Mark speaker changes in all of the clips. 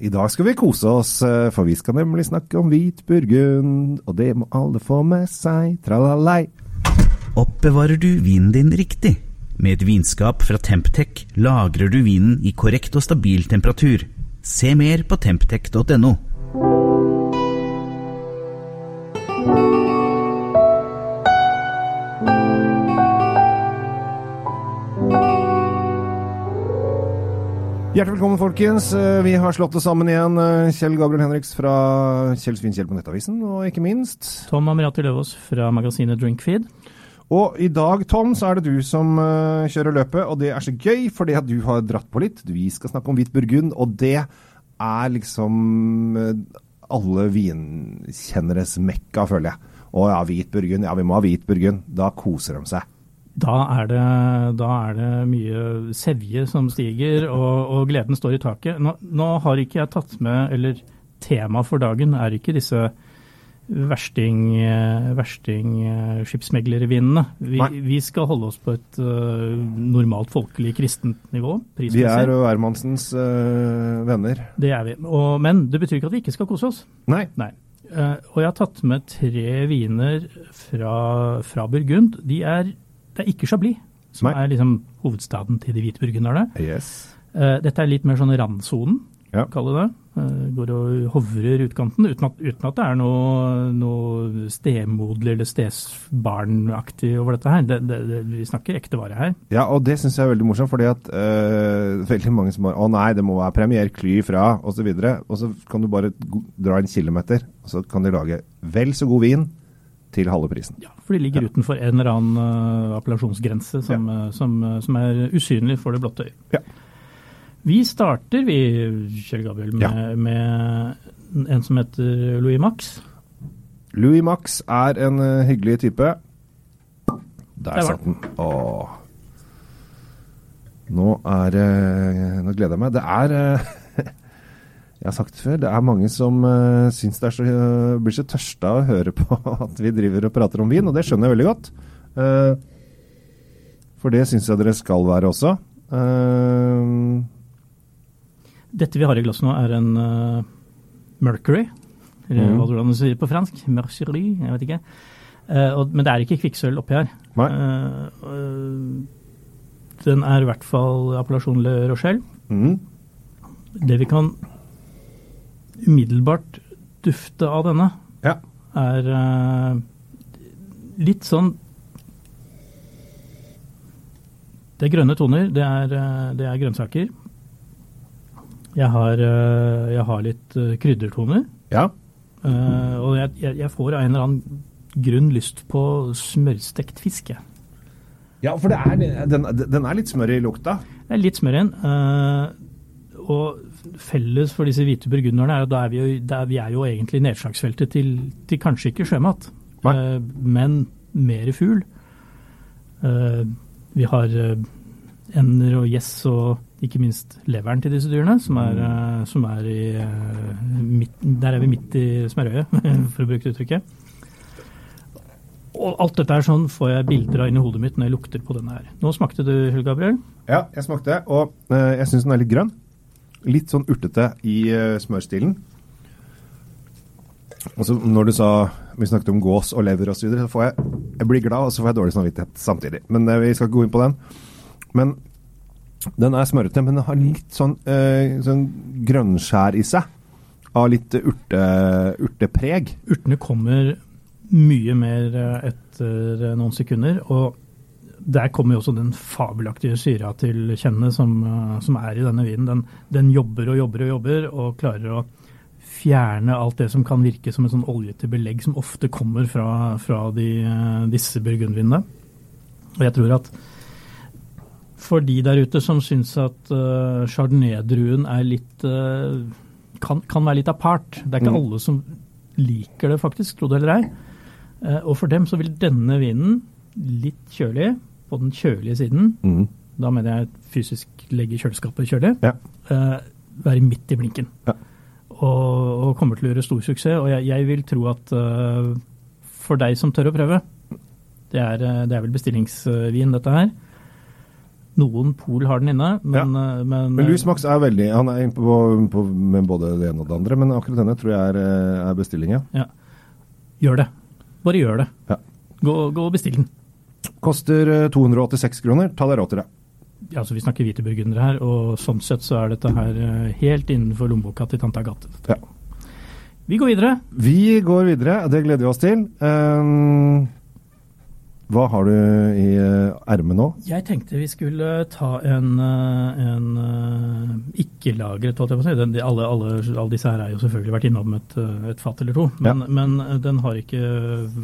Speaker 1: I dag skal vi kose oss, eh, for vi skal nemlig snakke om hvit burgund. Og det må alle få med seg. Tralalei.
Speaker 2: Oppbevarer du vinen din riktig? Med et vinskap fra Temptec lagrer du vinen i korrekt og stabil temperatur. Se mer på temptec.no.
Speaker 1: Hjertelig velkommen, folkens. Eh, Vi har slått det sammen igjen. Eh, Kjell Gabriel Henriks fra Kjell Svinkjell på Nettavisen, og ikke minst
Speaker 3: Tom Amirati Løvaas fra magasinet Drinkfeed.
Speaker 1: Og i dag, Tom, så er det du som eh, kjører løpet, og det er så gøy, fordi at du har dratt på litt. Vi skal snakke om hvit burgund, og det er liksom alle vinkjenneres mekka, føler jeg. Å ja, hvit burgund. Ja, vi må ha hvit burgund. Da koser de seg.
Speaker 3: Da er det, da er det mye sevje som stiger, og, og gleden står i taket. Nå, nå har ikke jeg tatt med, eller tema for dagen er ikke disse versting, versting eh. Vi, vi skal holde oss på et uh, normalt folkelig kristent nivå.
Speaker 1: Vi er jo Hermansens eh, venner.
Speaker 3: Det er vi. Og, men det betyr ikke at vi ikke skal kose oss.
Speaker 1: Nei.
Speaker 3: Nei. Uh, og jeg har tatt med tre viner fra, fra Burgund. De er, det er ikke Chablis, som
Speaker 1: Nei.
Speaker 3: er liksom hovedstaden til de hvite burgunderne.
Speaker 1: Yes.
Speaker 3: Eh, dette er litt mer sånn randsonen,
Speaker 1: Ja.
Speaker 3: kaller det. Eh, går og hovrer utkanten, uten at, uten at det er noe, noe stemoderlig eller stesbarnaktig over dette her. Det, det, det, vi snakker ekte vare her.
Speaker 1: Ja, og det syns jeg er veldig morsomt, fordi at øh, veldig mange som bare Å nei, det må være Premier Kly fra, osv. Og, så og så kan du bare dra en kilometer, og så kan de lage vel så god vin til halve prisen.
Speaker 3: Ja, for de ligger utenfor en eller annen eh, appellasjonsgrense som, eh, som, eh, som er usynlig for det blotte øye.
Speaker 1: Ja.
Speaker 3: Vi starter, vi, Kjell Gabriel, med,
Speaker 1: Ja.
Speaker 3: med en som heter Louis Max.
Speaker 1: Louis Max er en hyggelig type. Der satt den. Åh. Nå er Nå gleder jeg meg. Det er Jeg har sagt det før, det er mange som uh, syns det er så, uh, blir så tørsta av å høre på at vi driver og prater om vin, og det skjønner jeg veldig godt. Uh, for det syns jeg dere skal være også. Uh,
Speaker 3: Dette vi har i glasset nå, er en Mercury. Eller
Speaker 1: mm.
Speaker 3: hva hvordan du sier på fransk. Mercury, jeg vet ikke. Og, men det er ikke kvikksølv oppi her. Den er i hvert fall appellasjon Le Rochelle.
Speaker 1: mm,
Speaker 3: Det vi kan umiddelbart dufte av denne,
Speaker 1: ja.
Speaker 3: er uh, litt sånn Det er grønne toner, det er, uh, det er grønnsaker. Jeg har, uh, jeg har litt kryddertoner.
Speaker 1: ja.
Speaker 3: og jeg, jeg, får av en eller annen grunn lyst på smørstekt fisk.
Speaker 1: Ja, for det er, den, den er litt smør i lukta.
Speaker 3: Det er litt smør igjen. eh, og felles for disse hvite burgunderne er at da er vi, jo, er vi er jo egentlig nedslagsfeltet til, til kanskje ikke sjømat, eh, men mer fugl. Uh, vi har eh, ender og gjess og ikke minst leveren til disse dyrene, som er, eh, som er i midt, Der er vi midt i smørøyet, for å bruke uttrykket. Og alt dette er sånn får jeg bilder av inni hodet mitt når jeg lukter på denne her. Nå smakte du, Gabriel.
Speaker 1: Ja, jeg smakte, og jeg syns den er litt grønn. Litt sånn urtete i eh, smørstilen. Og så når du sa Vi snakket om gås og lever osv., så, videre, så får jeg Jeg blir glad, og så får jeg dårlig samvittighet samtidig. Men eh, vi skal ikke gå inn på den. Men den er smørete, men den har litt sånn, eh, sånn grønnskjær i seg. Av litt urte, urtepreg.
Speaker 3: Urtene kommer mye mer etter noen sekunder, og der kommer jo også den fabelaktige syra til kjenne som, eh, som er i denne vinen. Den, den jobber og jobber og jobber, og klarer å fjerne alt det som kan virke som et sånn oljete belegg som ofte kommer fra, fra de, eh, disse burgundvinene. Og jeg tror at for de der ute som syns at uh, chardonnay-druen er litt uh, kan, kan være litt apart. Det er ikke
Speaker 1: Mm.
Speaker 3: alle som liker det, faktisk, tro det eller ei. Uh, og for dem så vil denne vinen, litt kjølig, på den kjølige siden,
Speaker 1: Mm.
Speaker 3: da mener jeg fysisk legge kjøleskapet kjølig,
Speaker 1: Ja.
Speaker 3: eh, være midt i blinken.
Speaker 1: Ja.
Speaker 3: Og, og kommer til å gjøre stor suksess. Og jeg, jeg vil tro at uh, for deg som tør å prøve, det er, eh, det er vel bestillingsvin, dette her. Noen pol har den inne, men, ja. men,
Speaker 1: Men Louis Max er veldig Han er inne på, på, med både det ene og det andre, men akkurat denne tror jeg er, eh, er bestilling, ja.
Speaker 3: ja. Gjør det. Bare gjør det.
Speaker 1: Ja.
Speaker 3: Gå, gå og bestill den.
Speaker 1: Koster eh, 286 kroner. Ta deg råd til det.
Speaker 3: Ja, altså Vi snakker hvite burgundere her, og sånn sett så er dette her eh, helt innenfor lommeboka til tante Agathe.
Speaker 1: Ja.
Speaker 3: Vi går videre.
Speaker 1: Vi går videre, det gleder vi oss til. Um, hva har du i uh, ermet nå?
Speaker 3: Jeg tenkte vi skulle ta en, eh, en eh, ikke-lagret, holdt jeg på å si. Den, de, alle, alle, alle disse her har jo selvfølgelig vært innom et, eh, et fat eller to, men, men den har ikke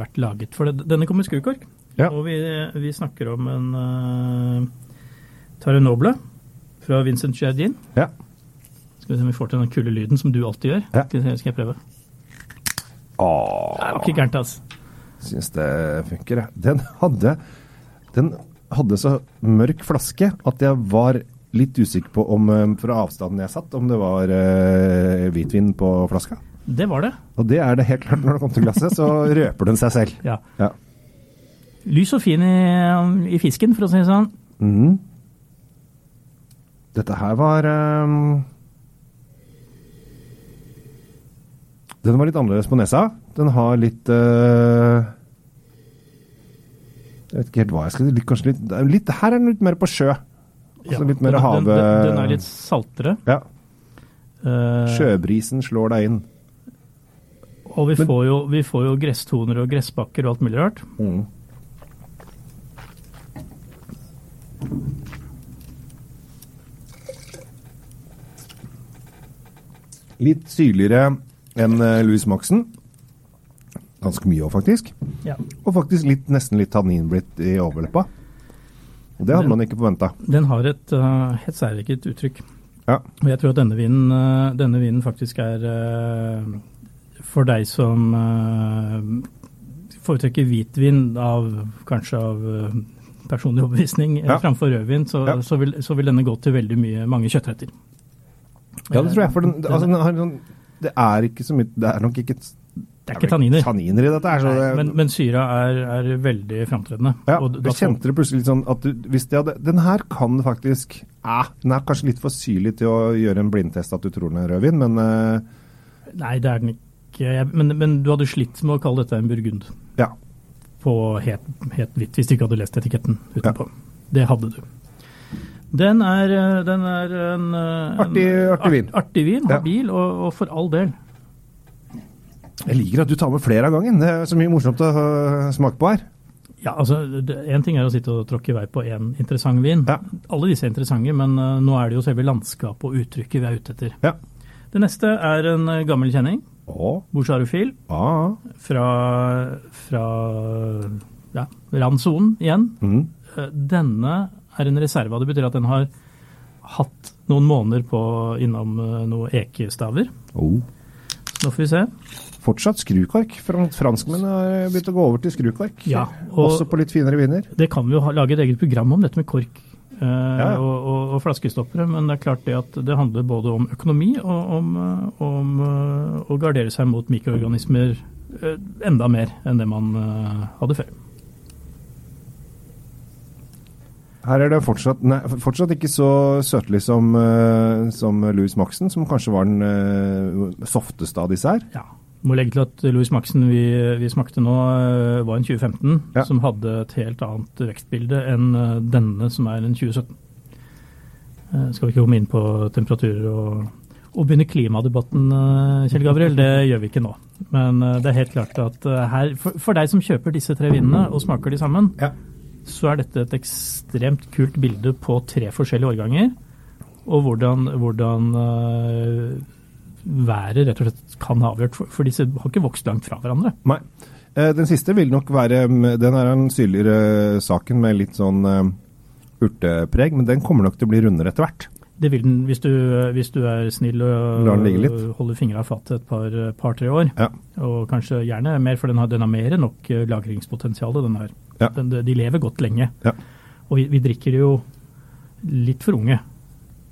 Speaker 3: vært laget. For det, denne kommer i skrukork.
Speaker 1: Ja.
Speaker 3: Og vi, vi snakker om en uh, Tarenoble fra Vincent Jardin.
Speaker 1: Ja.
Speaker 3: Skal vi se om vi får til den kule lyden som du alltid gjør.
Speaker 1: Ja.
Speaker 3: Skal, vi skal jeg prøve?
Speaker 1: Åh,
Speaker 3: Det var ikke gærent, altså.
Speaker 1: syns det funker, jeg. Den hadde, den hadde så mørk flaske at jeg var litt usikker på om, eh, fra avstanden jeg satt, om det var uh, hvitvin på flaska.
Speaker 3: Det var det.
Speaker 1: Og det er det helt klart når det kommer til glasset, så røper den seg selv.
Speaker 3: Ja.
Speaker 1: Ja.
Speaker 3: Lys og fin i, i fisken, for å si det sånn.
Speaker 1: Mhm. Dette her var um... Den var litt annerledes på nesa. Den har litt uh... Jeg vet ikke helt hva jeg skal litt, Kanskje litt, litt Her er den litt mer på sjø. Altså
Speaker 3: Ja,
Speaker 1: litt mer
Speaker 3: den,
Speaker 1: hav...
Speaker 3: den, den, den er litt saltere.
Speaker 1: Ja.
Speaker 3: Eh,
Speaker 1: Sjøbrisen slår deg inn.
Speaker 3: og vi
Speaker 1: Men-
Speaker 3: får, jo, vi får jo gresstoner og gressbakker og alt mulig rart.
Speaker 1: Mm. Litt syrligere enn eh, Louis Maxen. Ganske mye òg, faktisk.
Speaker 3: Ja.
Speaker 1: Og faktisk litt, nesten litt tanninblitt i overleppa. Og det hadde man ikke forventa.
Speaker 3: Den har et uh, helt særligt uttrykk.
Speaker 1: Ja.
Speaker 3: Og jeg tror at denne vinen, uh, denne vinen faktisk er uh, for deg som eh, foretrekker hvitvin av kanskje av eh, personlig overbevisning eh,
Speaker 1: Ja.
Speaker 3: framfor rødvin, så,
Speaker 1: Ja.
Speaker 3: så, vil, så vil denne gå til veldig mye, mange kjøttretter.
Speaker 1: ja, det tror jeg. For den, altså, den har sånn Det er ikke så mye Det er nok ikke
Speaker 3: Det er ikke tanniner.
Speaker 1: tanniner i dette. her, så det,
Speaker 3: men, men syra er, er veldig framtredende.
Speaker 1: Ja,
Speaker 3: Og da
Speaker 1: kjente det plutselig litt sånn at du, hvis de hadde, den her kan faktisk eh, Den er kanskje litt for syrlig til å gjøre en blindtest at du tror den er rødvin, men eh,
Speaker 3: Nei, det er den ikke. Men, men du hadde slitt med å kalle dette en burgund
Speaker 1: ja.
Speaker 3: På helt, helt hvitt, hvis du ikke hadde lest etiketten utenpå. Det hadde du. Den er, eh, den er en, eh,
Speaker 1: Artig-
Speaker 3: en
Speaker 1: artig vin.
Speaker 3: Art, artig vin,
Speaker 1: Ja.
Speaker 3: og, og for all del.
Speaker 1: Jeg liker at du tar med flere av gangen. Det er så mye morsomt å øh, smake på her.
Speaker 3: Ja, altså, Én ting er å sitte og tråkke i vei på én interessant vin.
Speaker 1: Ja.
Speaker 3: Alle disse er interessante, men eh, nå er det jo selve landskapet og uttrykket vi er ute etter.
Speaker 1: Ja.
Speaker 3: Det neste er en eh, gammel kjenning, Boucharofil,
Speaker 1: ah,
Speaker 3: fra, fra ja, randsonen igjen.
Speaker 1: mm.
Speaker 3: Eh, Denne er en reserve. Det betyr at den har hatt noen måneder på innom eh, noen ekestaver.
Speaker 1: oh.
Speaker 3: Så nå får vi se.
Speaker 1: Fortsatt skrukork. Fran- Franskmennene har begynt å gå over til skrukork.
Speaker 3: Ja, og-
Speaker 1: Også på litt finere viner.
Speaker 3: Det kan vi jo lage et eget program om, dette med kork eh,
Speaker 1: ja.
Speaker 3: og, og, og flaskestoppere. Men det er klart det at det handler både om økonomi og om, eh, om eh, å gardere seg mot mikroorganismer eh, enda mer enn det man eh, hadde før.
Speaker 1: Her er det fortsatt, nei, fortsatt ikke så søtlig som, som Louis Maxen, som kanskje var den softeste av disse her.
Speaker 3: Ja. Må legge til at Louis Maxen vi, vi smakte nå, eh, var en 2015,
Speaker 1: Ja.
Speaker 3: som hadde et helt annet vekstbilde enn eh, denne, som er en 2017. Eh, Skal vi ikke komme inn på temperaturer og, og begynne klimadebatten, eh, Kjell Gabriel? Det gjør vi ikke nå. Men eh, det er helt klart at eh, her, for, for deg som kjøper disse tre vinene og smaker de sammen,
Speaker 1: Ja.
Speaker 3: så er dette et ekstremt kult bilde på tre forskjellige årganger. Og hvordan, hvordan eh, været rett og slett kan ha avgjort, for, for disse har ikke vokst langt fra hverandre.
Speaker 1: Nei. Eh, Den siste vil nok være Den er den syrligere saken med litt sånn eh, urtepreg, men den kommer nok til å bli rundere etter hvert.
Speaker 3: Det vil den hvis du, hvis du er snill og holder fingra av fatet et par, par-tre år.
Speaker 1: Ja.
Speaker 3: Og kanskje gjerne mer, for den har, den har mer enn nok eh, lagringspotensial. Den her.
Speaker 1: Ja.
Speaker 3: Den, de lever godt lenge.
Speaker 1: Ja.
Speaker 3: Og vi, vi drikker jo litt for unge.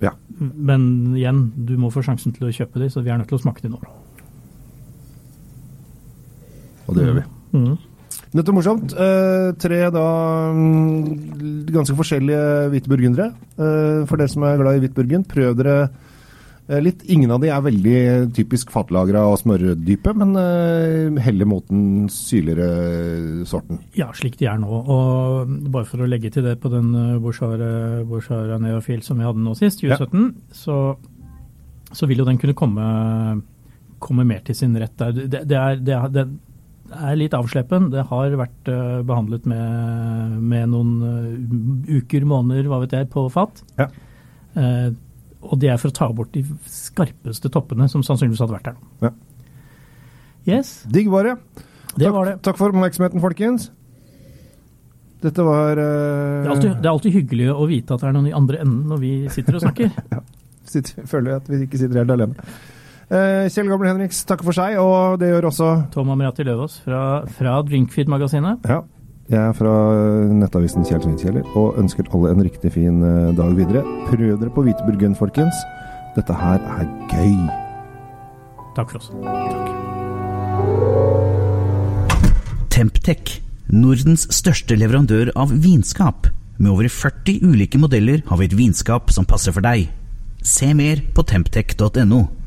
Speaker 1: Ja.
Speaker 3: Men igjen, du må få sjansen til å kjøpe de, så vi er nødt til å smake de nå.
Speaker 1: Og det gjør vi.
Speaker 3: Mm.
Speaker 1: Dette er morsomt. Eh, tre da mm, ganske forskjellige hvite burgundere. Eh, for dere som er glad i hvit burgund, prøv dere litt. Ingen av de er veldig typisk fatlagra og smørdype, men uh, heller mot den syrligere sorten.
Speaker 3: Ja, slik de er nå. Og bare for å legge til det på den eh, Neofil som vi hadde nå sist, 2017, så, så vil jo den kunne komme, komme mer til sin rett der. Det, det, er, det, er, det er litt avsleppen. Det har vært behandlet med, med noen uker, måneder, hva vet jeg, på fat.
Speaker 1: Ja.
Speaker 3: Uh, og det er for å ta bort de skarpeste toppene som sannsynligvis hadde vært der nå.
Speaker 1: Ja.
Speaker 3: Yes,
Speaker 1: Digg var det.
Speaker 3: det
Speaker 1: takk,
Speaker 3: var det.
Speaker 1: Takk for oppmerksomheten, folkens. Dette var
Speaker 3: Det er, alltid, det er alltid hyggelig å vite at det er noen i andre enden når vi sitter og snakker.
Speaker 1: sitter, Føler at vi ikke sitter helt alene. Uh, Kjell Gamle Henriks takker for seg, og det gjør også
Speaker 3: Tom Amrati Løvaas fra, fra Drinkfeed-magasinet.
Speaker 1: Ja. Jeg er fra nettavisen Kjell Svinkjeller og ønsker alle en riktig fin eh, dag videre. Prøv dere på hvite burgund, folkens. Dette her er gøy.
Speaker 3: Takk for oss. Takk.
Speaker 2: Temptec, Nordens største leverandør av vinskap. Med over 40 ulike modeller har vi et vinskap som passer for deg. Se mer på temptec.no.